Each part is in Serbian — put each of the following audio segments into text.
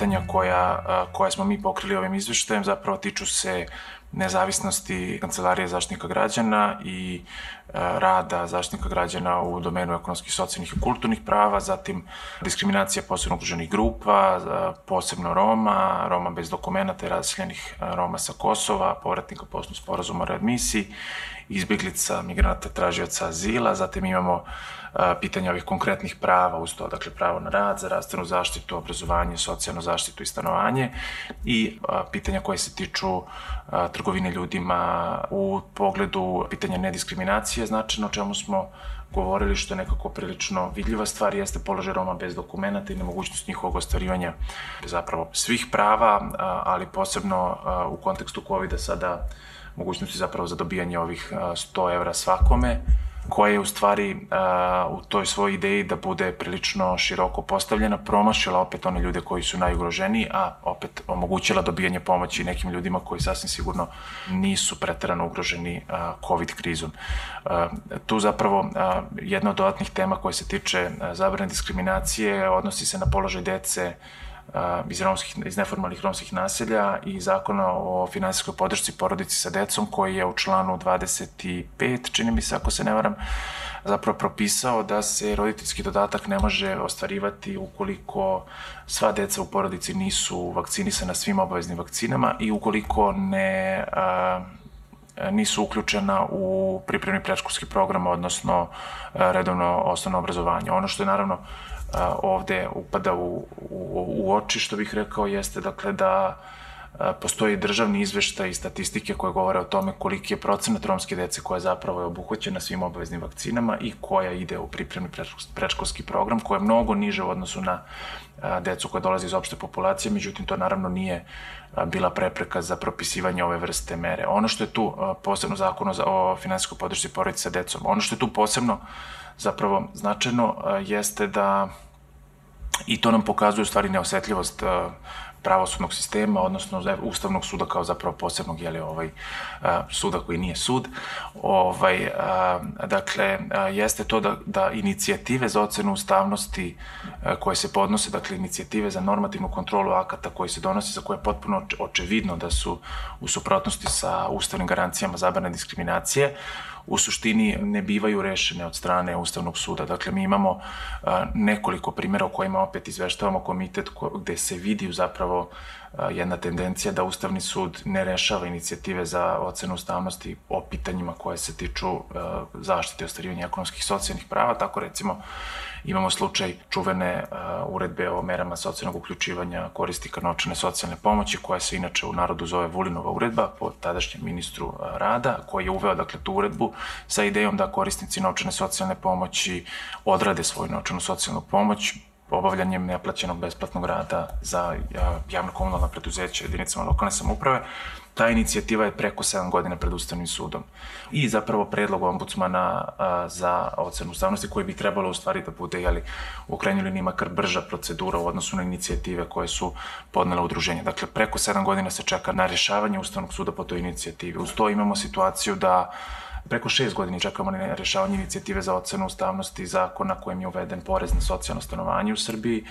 pitanja koja, koja smo mi pokrili ovim izveštajem zapravo tiču se nezavisnosti Kancelarije zaštitnika građana i rada zaštitnika građana u domenu ekonomskih, socijalnih i kulturnih prava, zatim diskriminacija posebno ugroženih grupa, posebno Roma, Roma bez dokumenta i razseljenih Roma sa Kosova, povratnika poslu sporazuma o readmisiji, izbjeglica, migranata, tražioca azila, zatim imamo pitanja ovih konkretnih prava uz to, dakle pravo na rad, zdravstvenu zaštitu, obrazovanje, socijalnu zaštitu i stanovanje i pitanja koje se tiču trgovine ljudima u pogledu pitanja nediskriminacije, značajno o čemu smo govorili što je nekako prilično vidljiva stvar jeste položaj Roma bez dokumenta i nemogućnost njihovog ostvarivanja zapravo svih prava, ali posebno u kontekstu COVID-a sada mogućnosti zapravo za dobijanje ovih 100 evra svakome koja je u stvari uh, u toj svojoj ideji da bude prilično široko postavljena, promašila opet one ljude koji su najugroženiji, a opet omogućila dobijanje pomoći nekim ljudima koji sasvim sigurno nisu preterano ugroženi uh, COVID krizom. Tu zapravo jedna od dodatnih tema koja se tiče zabrane diskriminacije odnosi se na položaj dece iz, romskih, iz neformalnih romskih naselja i zakona o finansijskoj podršci porodici sa decom koji je u članu 25, čini mi se ako se ne varam, zapravo propisao da se roditeljski dodatak ne može ostvarivati ukoliko sva deca u porodici nisu vakcinisana svim obaveznim vakcinama i ukoliko ne a, nisu uključena u pripremni predškolski program, odnosno redovno osnovno obrazovanje. Ono što je naravno ovde upada u, u, u oči, što bih rekao, jeste dakle da postoji državni izveštaj i statistike koje govore o tome koliki je procenat romske dece koja zapravo je obuhvaćena svim obaveznim vakcinama i koja ide u pripremni predškolski program, koja je mnogo niže u odnosu na decu koja dolaze iz opšte populacije, međutim to naravno nije bila prepreka za propisivanje ove vrste mere. Ono što je tu posebno zakon o finansijskoj podršci porodice sa decom, ono što je tu posebno zapravo značajno jeste da i to nam pokazuje u stvari neosetljivost pravosudnog sistema, odnosno Ustavnog suda kao zapravo posebnog jeli, ovaj, suda koji nije sud. Ovaj, dakle, jeste to da, da inicijative za ocenu ustavnosti koje se podnose, dakle, inicijative za normativnu kontrolu akata koji se donosi, za koje je potpuno očevidno da su u suprotnosti sa ustavnim garancijama zabrane diskriminacije, u suštini ne bivaju rešene od strane Ustavnog suda. Dakle, mi imamo nekoliko primjera o kojima opet izveštavamo komitet ko, gde se vidi zapravo jedna tendencija da Ustavni sud ne rešava inicijative za ocenu ustavnosti o pitanjima koje se tiču zaštite i ostvarivanja ekonomskih i socijalnih prava. Tako recimo Imamo slučaj čuvene uh, uredbe o merama socijalnog uključivanja koristika novčane socijalne pomoći, koja se inače u narodu zove Vulinova uredba po tadašnjem ministru uh, rada, koji je uveo dakle tu uredbu sa idejom da korisnici novčane socijalne pomoći odrade svoju novčanu socijalnu pomoć obavljanjem neplaćenog besplatnog rada za javno komunalna preduzeća jedinicama lokalne samuprave, ta inicijativa je preko 7 godina pred Ustavnim sudom. I zapravo predlog ombudsmana za ocenu ustavnosti koji bi trebalo u stvari da bude jeli, u krajnjoj liniji makar brža procedura u odnosu na inicijative koje su podnela udruženja. Dakle, preko 7 godina se čeka na rešavanje Ustavnog suda po toj inicijativi. Uz to imamo situaciju da preko šest godina čekamo na rešavanje inicijative za ocenu ustavnosti zakona kojim je uveden porez na socijalno stanovanje u Srbiji,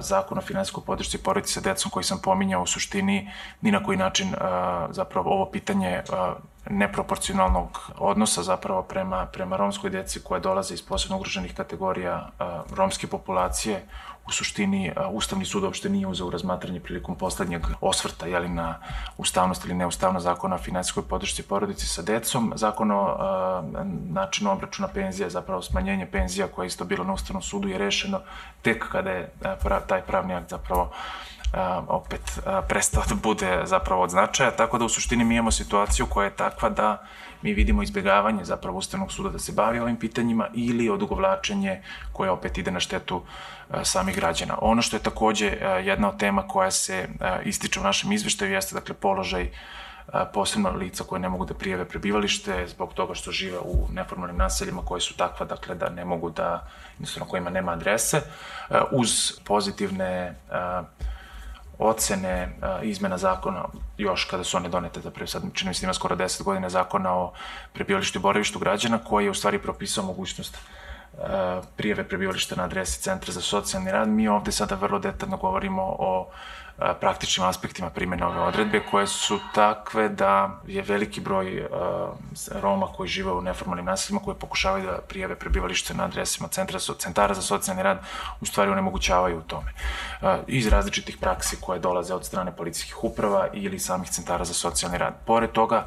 zakon o finansijskoj podršci porodici sa decom koji sam pominjao u suštini ni na koji način zapravo ovo pitanje neproporcionalnog odnosa zapravo prema, prema romskoj deci koja dolaze iz posebno ugroženih kategorija romske populacije. U suštini Ustavni sud uopšte nije uzeo razmatranje prilikom poslednjeg osvrta jeli, na ustavnost ili neustavnost zakona o finansijskoj podršci porodici sa decom, zakon o načinu obračuna penzija, zapravo smanjenje penzija koje je isto bilo na Ustavnom sudu je rešeno tek kada je taj pravni akt zapravo opet prestao da bude zapravo od značaja, tako da u suštini mi imamo situaciju koja je takva da mi vidimo izbjegavanje zapravo Ustavnog suda da se bavi ovim pitanjima ili odugovlačenje koje opet ide na štetu samih građana. Ono što je takođe jedna od tema koja se ističe u našem izveštaju jeste dakle položaj posebno lica koje ne mogu da prijave prebivalište zbog toga što žive u neformalnim naseljima koje su takva dakle da ne mogu da jednostavno kojima nema adrese uz pozitivne ocene izmena zakona, još kada su one donete, zapravo sad čini mi se da ima skoro 10 godina zakona o prebivalištu i boravištu građana, koji je u stvari propisao mogućnost prijeve prebivališta na adresi Centra za socijalni rad. Mi ovde sada vrlo detaljno govorimo o praktičnim aspektima primjene ove odredbe koje su takve da je veliki broj Roma koji žive u neformalnim naseljima koji pokušavaju da prijave prebivalište na adresima centra, centara za socijalni rad u stvari onemogućavaju u tome. Iz različitih praksi koje dolaze od strane policijskih uprava ili samih centara za socijalni rad. Pored toga,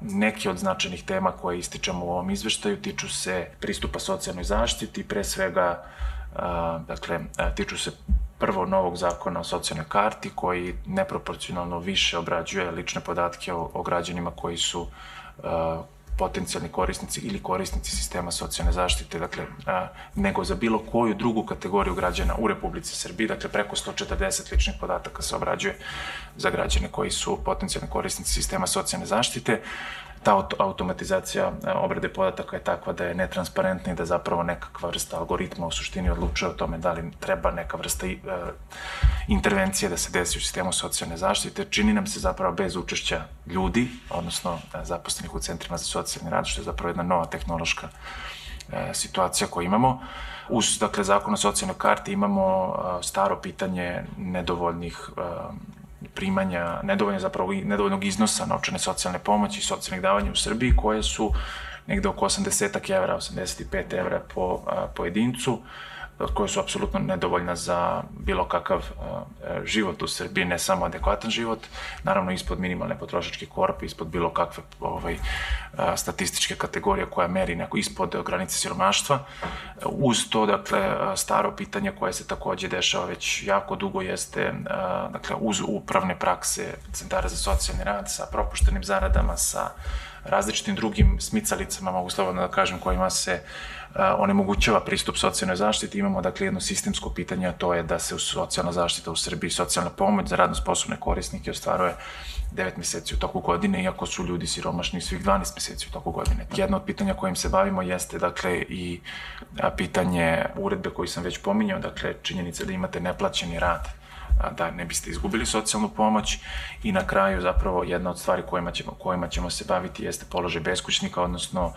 Neki od značajnih tema koje ističemo u ovom izveštaju tiču se pristupa socijalnoj zaštiti, pre svega dakle, tiču se prvo novog zakona o socijalnoj karti koji neproporcionalno više obrađuje lične podatke o, o građanima koji su potencijalni korisnici ili korisnici sistema socijalne zaštite, dakle, nego za bilo koju drugu kategoriju građana u Republici Srbiji, dakle, preko 140 ličnih podataka se obrađuje za građane koji su potencijalni korisnici sistema socijalne zaštite ta automatizacija e, obrade podataka je takva da je netransparentna i da zapravo nekakva vrsta algoritma u suštini odlučuje o tome da li treba neka vrsta e, intervencije da se desi u sistemu socijalne zaštite. Čini nam se zapravo bez učešća ljudi, odnosno e, zaposlenih u centrima za socijalni rad, što je zapravo jedna nova tehnološka situacija koju imamo. Uz, dakle, zakon o socijalnoj karti imamo staro pitanje nedovoljnih primanja, nedovoljno zapravo nedovoljnog iznosa novčane socijalne pomoći i socijalnih davanja u Srbiji koje su negde oko 80 evra, 85 evra po a, pojedincu koje su apsolutno nedovoljna za bilo kakav uh, život u Srbiji, ne samo adekvatan život, naravno ispod minimalne potrošačke korpe, ispod bilo kakve ovaj, uh, statističke kategorije koja meri neko ispod granice siromaštva. Uz to, dakle, staro pitanje koje se takođe dešava već jako dugo jeste, uh, dakle, uz upravne prakse centara za socijalni rad sa propuštenim zaradama, sa različitim drugim smicalicama, mogu slobodno da kažem, kojima se onemogućava pristup socijalnoj zaštiti. Imamo dakle jedno sistemsko pitanje, a to je da se u socijalna zaštita u Srbiji, socijalna pomoć za radno sposobne korisnike ostvaruje 9 meseci u toku godine, iako su ljudi siromašni svih 12 meseci u toku godine. Jedno od pitanja kojim se bavimo jeste dakle i pitanje uredbe koju sam već pominjao, dakle činjenica da imate neplaćeni rad da ne biste izgubili socijalnu pomoć. I na kraju zapravo jedna od stvari kojima ćemo, kojima ćemo se baviti jeste položaj beskućnika, odnosno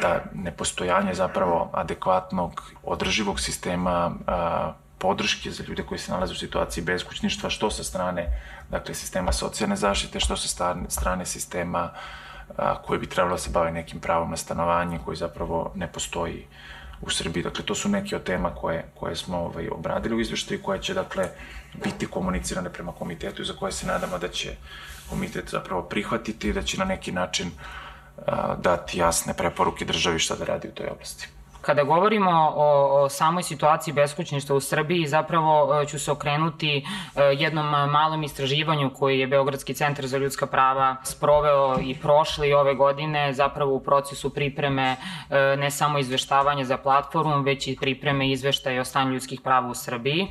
da nepostojanje zapravo adekvatnog održivog sistema a, podrške za ljude koji se nalaze u situaciji beskućništva, što sa strane dakle, sistema socijalne zaštite, što sa strane sistema a, koji bi trebalo da se bave nekim pravom na stanovanje, koji zapravo ne postoji u Srbiji. Dakle, to su neke od tema koje, koje smo ovaj, obradili u izveštaju, koje će, dakle, biti komunicirane prema komitetu i za koje se nadamo da će komitet zapravo prihvatiti i da će na neki način a, dati jasne preporuke državi šta da radi u toj oblasti. Kada govorimo o, o samoj situaciji beskućništva u Srbiji, zapravo e, ću se okrenuti e, jednom malom istraživanju koji je Beogradski centar za ljudska prava sproveo i prošle i ove godine, zapravo u procesu pripreme e, ne samo izveštavanja za platformu, već i pripreme izveštaja o stanju ljudskih prava u Srbiji,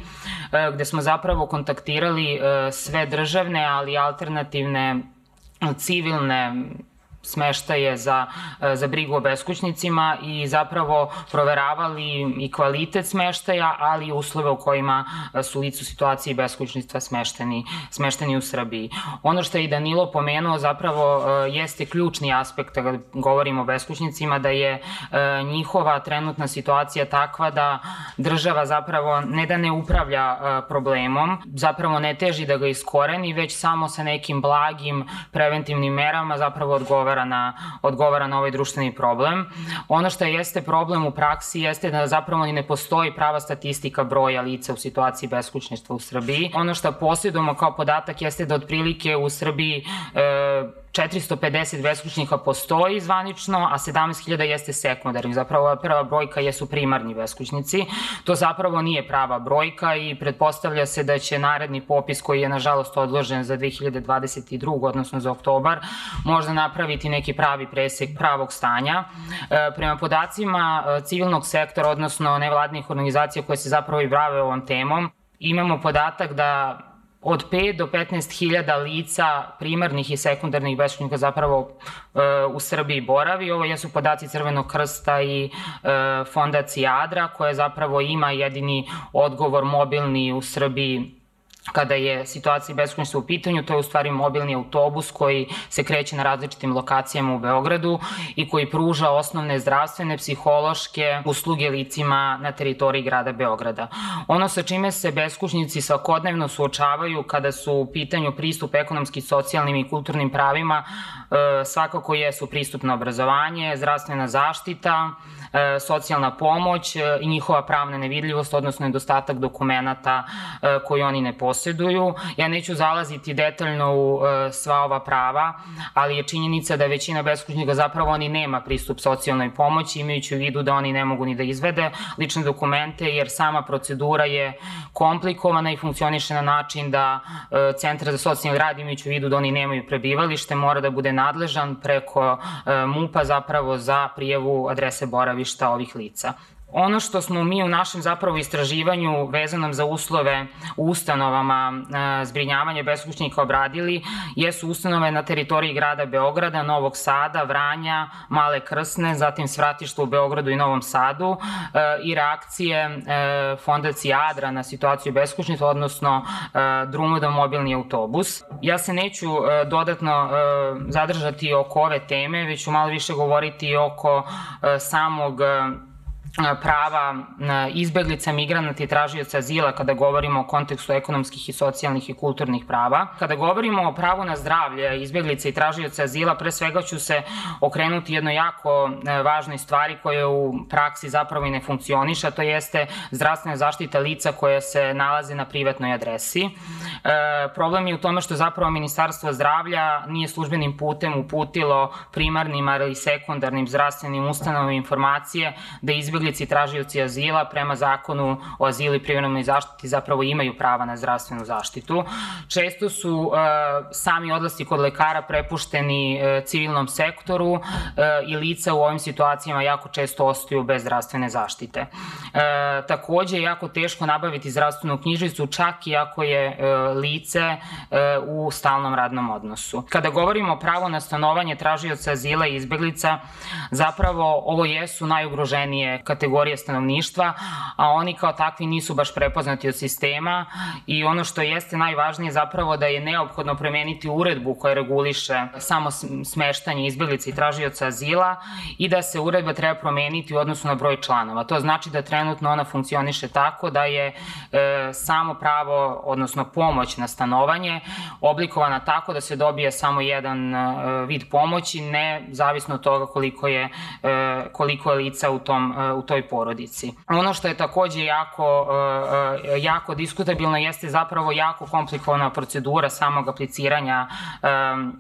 gde smo zapravo kontaktirali sve državne, ali alternativne civilne smeštaje za, e, za brigu o beskućnicima i zapravo proveravali i kvalitet smeštaja, ali i uslove u kojima e, su licu situaciji beskućnictva smešteni, smešteni u Srbiji. Ono što je i Danilo pomenuo zapravo e, jeste ključni aspekt kada govorimo o beskućnicima, da je njihova trenutna situacija takva da država zapravo ne da ne upravlja problemom, zapravo ne teži da ga iskoreni, već samo sa nekim blagim preventivnim merama zapravo odgovara odgovara na, odgovara na ovaj društveni problem. Ono što jeste problem u praksi jeste da zapravo ni ne postoji prava statistika broja lica u situaciji beskućništva u Srbiji. Ono što posjedujemo kao podatak jeste da otprilike u Srbiji e, 450 beskućnika postoji zvanično, a 17.000 jeste sekundarni. Zapravo prva brojka jesu primarni beskućnici. To zapravo nije prava brojka i pretpostavlja se da će naredni popis koji je nažalost odložen za 2022. odnosno za oktobar možda napraviti neki pravi presek pravog stanja. E, prema podacima e, civilnog sektora, odnosno nevladnih organizacija koje se zapravo i brave ovom temom, imamo podatak da od 5 do 15 hiljada lica primarnih i sekundarnih beskućnika zapravo e, u Srbiji boravi. Ovo jesu podaci Crvenog krsta i e, fondacije Adra, koja zapravo ima jedini odgovor mobilni u Srbiji kada je situacija beskućništva u pitanju, to je u stvari mobilni autobus koji se kreće na različitim lokacijama u Beogradu i koji pruža osnovne zdravstvene, psihološke usluge licima na teritoriji grada Beograda. Ono sa čime se beskućnici svakodnevno suočavaju kada su u pitanju pristup ekonomski, socijalnim i kulturnim pravima, e, svakako jesu pristup na obrazovanje, zdravstvena zaštita, e, socijalna pomoć e, i njihova pravna nevidljivost, odnosno nedostatak dokumenta koji oni ne posluju posjeduju. Ja neću zalaziti detaljno u e, sva ova prava, ali je činjenica da većina beskućnika zapravo oni nema pristup socijalnoj pomoći, imajući u vidu da oni ne mogu ni da izvede lične dokumente, jer sama procedura je komplikovana i funkcioniše na način da e, Centar za socijalni rad, imajući u vidu da oni nemaju prebivalište, mora da bude nadležan preko e, MUPA zapravo za prijevu adrese boravišta ovih lica. Ono što smo mi u našem zapravo istraživanju vezanom za uslove u ustanovama e, zbrinjavanja beskućnika obradili jesu ustanove na teritoriji grada Beograda, Novog Sada, Vranja, Male Krsne, zatim svratište u Beogradu i Novom Sadu e, i reakcije e, fondacije Adra na situaciju beskućnika, odnosno Drumuda mobilni autobus. Ja se neću dodatno zadržati oko ove teme, već ću malo više govoriti oko samog prava izbeglica, migranata i tražioca azila kada govorimo o kontekstu ekonomskih i socijalnih i kulturnih prava. Kada govorimo o pravu na zdravlje izbeglica i tražioca azila, pre svega ću se okrenuti jednoj jako e, važnoj stvari koja u praksi zapravo i ne funkcioniša, to jeste zdravstvena zaštita lica koja se nalaze na privatnoj adresi. E, problem je u tome što zapravo Ministarstvo zdravlja nije službenim putem uputilo primarnim ali i sekundarnim zdravstvenim ustanovima informacije da izbeglica izbeglici i tražioci azila prema zakonu o azilu i privremenoj zaštiti zapravo imaju prava na zdravstvenu zaštitu. Često su uh, sami odlasti kod lekara prepušteni uh, civilnom sektoru uh, i lica u ovim situacijama jako često ostaju bez zdravstvene zaštite. Takođe je jako teško nabaviti zdravstvenu knjižicu čak i ako je lice u stalnom radnom odnosu. Kada govorimo o pravo na stanovanje tražioca azila i izbeglica, zapravo ovo jesu najugroženije kategorije stanovništva, a oni kao takvi nisu baš prepoznati od sistema i ono što jeste najvažnije zapravo da je neophodno premeniti uredbu koja reguliše samo smeštanje izbjeglica i tražioca azila i da se uredba treba promeniti u odnosu na broj članova. To znači da trenutno ona funkcioniše tako da je e, samo pravo, odnosno pomoć na stanovanje oblikovana tako da se dobije samo jedan e, vid pomoći, ne zavisno od toga koliko je, e, koliko je lica u tom, e, toj porodici. Ono što je takođe jako, e, e, jako diskutabilno jeste zapravo jako komplikovana procedura samog apliciranja e,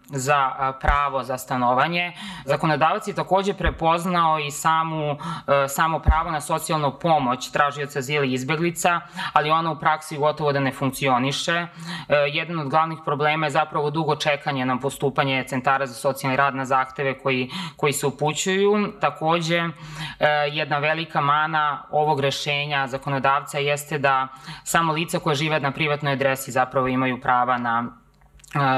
za pravo za stanovanje. Zakonodavac je takođe prepoznao i samu, samo pravo na socijalnu pomoć tražioca azila izbeglica, ali ona u praksi gotovo da ne funkcioniše. Jedan od glavnih problema je zapravo dugo čekanje na postupanje centara za socijalni rad na zahteve koji, koji se upućuju. Takođe, jedna velika mana ovog rešenja zakonodavca jeste da samo lica koja žive na privatnoj adresi zapravo imaju prava na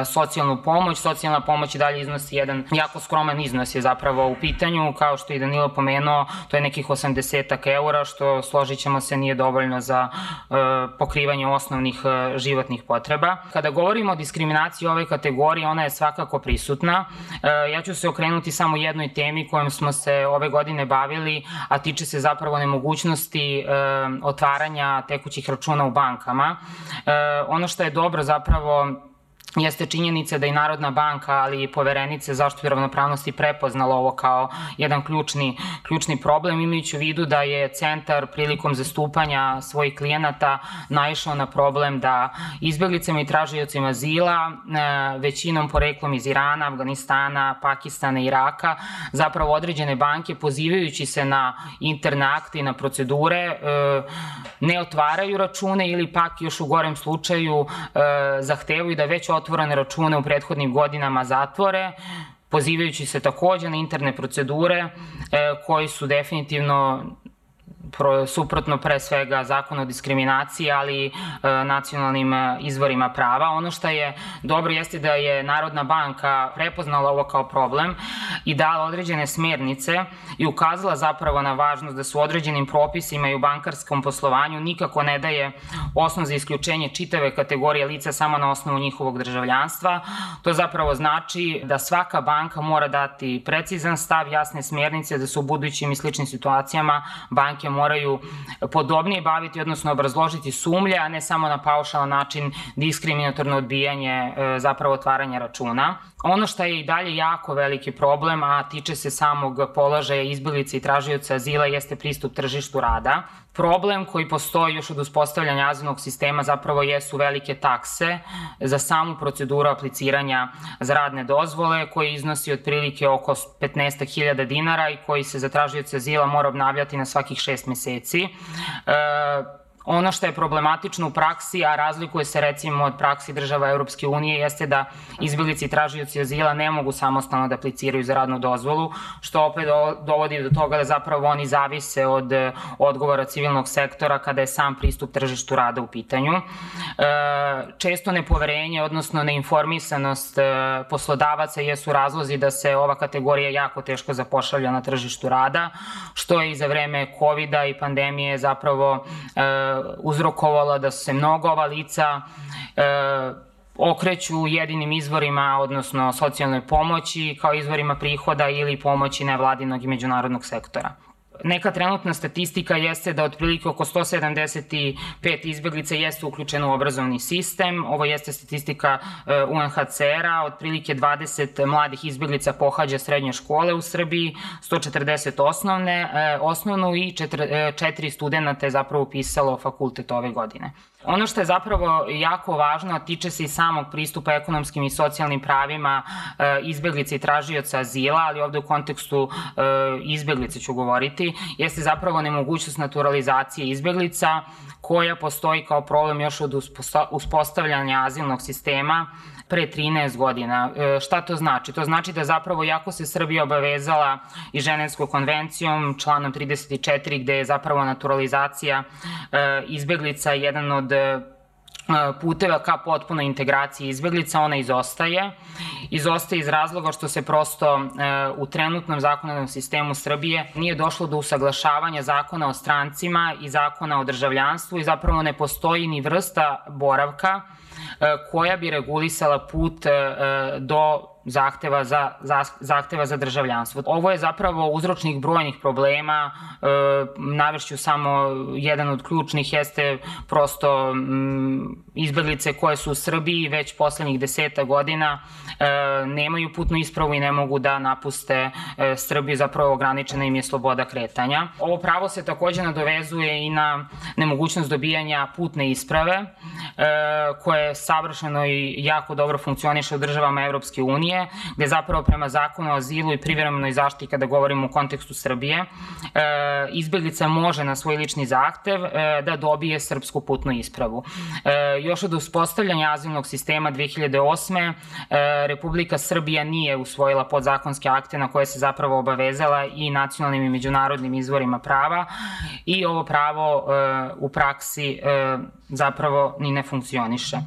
socijalnu pomoć. Socijalna pomoć i dalje iznosi jedan jako skroman iznos je zapravo u pitanju, kao što i Danilo pomenuo, to je nekih 80 eura, što složit ćemo se nije dovoljno za uh, pokrivanje osnovnih uh, životnih potreba. Kada govorimo o diskriminaciji ove kategorije, ona je svakako prisutna. Uh, ja ću se okrenuti samo jednoj temi kojom smo se ove godine bavili, a tiče se zapravo nemogućnosti otvaranja tekućih računa u bankama. Ono što je dobro zapravo jeste činjenica da i Narodna banka, ali i poverenice zaštitu ravnopravnosti prepoznala ovo kao jedan ključni, ključni problem, imajući u vidu da je centar prilikom zastupanja svojih klijenata naišao na problem da izbjeglicama i tražiocima azila, e, većinom poreklom iz Irana, Afganistana, Pakistana i Iraka, zapravo određene banke pozivajući se na interne akte i na procedure e, ne otvaraju račune ili pak još u gorem slučaju e, zahtevaju da već otvorene račune u prethodnim godinama zatvore, pozivajući se takođe na interne procedure e, koji su definitivno pro, suprotno pre svega zakon o diskriminaciji, ali e, nacionalnim e, izvorima prava. Ono što je dobro jeste da je Narodna banka prepoznala ovo kao problem i dala određene smernice i ukazala zapravo na važnost da su određenim propisima i u bankarskom poslovanju nikako ne daje osnov za isključenje čitave kategorije lica samo na osnovu njihovog državljanstva. To zapravo znači da svaka banka mora dati precizan stav, jasne smernice da su u budućim i sličnim situacijama banke moraju podobnije baviti, odnosno obrazložiti sumlje, a ne samo na paušalan način diskriminatorno odbijanje e, zapravo otvaranja računa. Ono što je i dalje jako veliki problem, a tiče se samog položaja izbilice i tražioca azila, jeste pristup tržištu rada. Problem koji postoji još od uspostavljanja azilnog sistema zapravo jesu velike takse za samu proceduru apliciranja za radne dozvole koji iznosi otprilike oko 15.000 dinara i koji se za tražioce azila mora obnavljati na svakih šest meseci. E, Ono što je problematično u praksi, a razlikuje se recimo od praksi država Europske unije, jeste da izbilici i tražioci azila ne mogu samostalno da apliciraju za radnu dozvolu, što opet dovodi do toga da zapravo oni zavise od odgovora civilnog sektora kada je sam pristup tržištu rada u pitanju. E, često nepoverenje, odnosno neinformisanost e, poslodavaca jesu razlozi da se ova kategorija jako teško zapošljavlja na tržištu rada, što je i za vreme covid i pandemije zapravo e, uzrokovala da se mnogo ova lica e, okreću jedinim izvorima, odnosno socijalnoj pomoći, kao izvorima prihoda ili pomoći nevladinog i međunarodnog sektora. Neka trenutna statistika jeste da otprilike oko 175 izbjeglica jeste uključeno u obrazovni sistem. Ovo jeste statistika e, UNHCR-a. Otprilike 20 mladih izbjeglica pohađa srednje škole u Srbiji, 140 osnovne, e, osnovnu i 4 e, studenta je zapravo upisalo fakultet ove godine. Ono što je zapravo jako važno, a tiče se i samog pristupa ekonomskim i socijalnim pravima e, izbjeglice i tražioca azila, ali ovde u kontekstu e, izbjeglice ću govoriti, jeste zapravo nemogućnost naturalizacije izbjeglica koja postoji kao problem još od uspostavljanja azilnog sistema pre 13 godina. E, šta to znači? To znači da zapravo, jako se Srbija obavezala i Ženevskom konvencijom, članom 34, gde je zapravo naturalizacija e, izbeglica jedan od e, puteva ka potpunoj integraciji izbeglica, ona izostaje. Izostaje iz razloga što se prosto u trenutnom zakonodavnom sistemu Srbije nije došlo do usaglašavanja zakona o strancima i zakona o državljanstvu i zapravo ne postoji ni vrsta boravka koja bi regulisala put do zahteva za, za, zahteva za državljanstvo. Ovo je zapravo uzročnik brojnih problema, e, navršću samo jedan od ključnih jeste prosto m, izbeglice koje su u Srbiji već poslednjih deseta godina e, nemaju putnu ispravu i ne mogu da napuste e, Srbiju, zapravo ograničena im je sloboda kretanja. Ovo pravo se takođe nadovezuje i na nemogućnost dobijanja putne isprave, e, koje savršeno i jako dobro funkcioniše u državama Evropske unije, unije, gde zapravo prema zakonu o azilu i privremenoj zaštiti, kada govorimo u kontekstu Srbije, e, izbjeglica može na svoj lični zahtev e, da dobije srpsku putnu ispravu. E, još od uspostavljanja azilnog sistema 2008. Republika Srbija nije usvojila podzakonske akte na koje se zapravo obavezala i nacionalnim i međunarodnim izvorima prava i ovo pravo u praksi zapravo ni ne funkcioniše.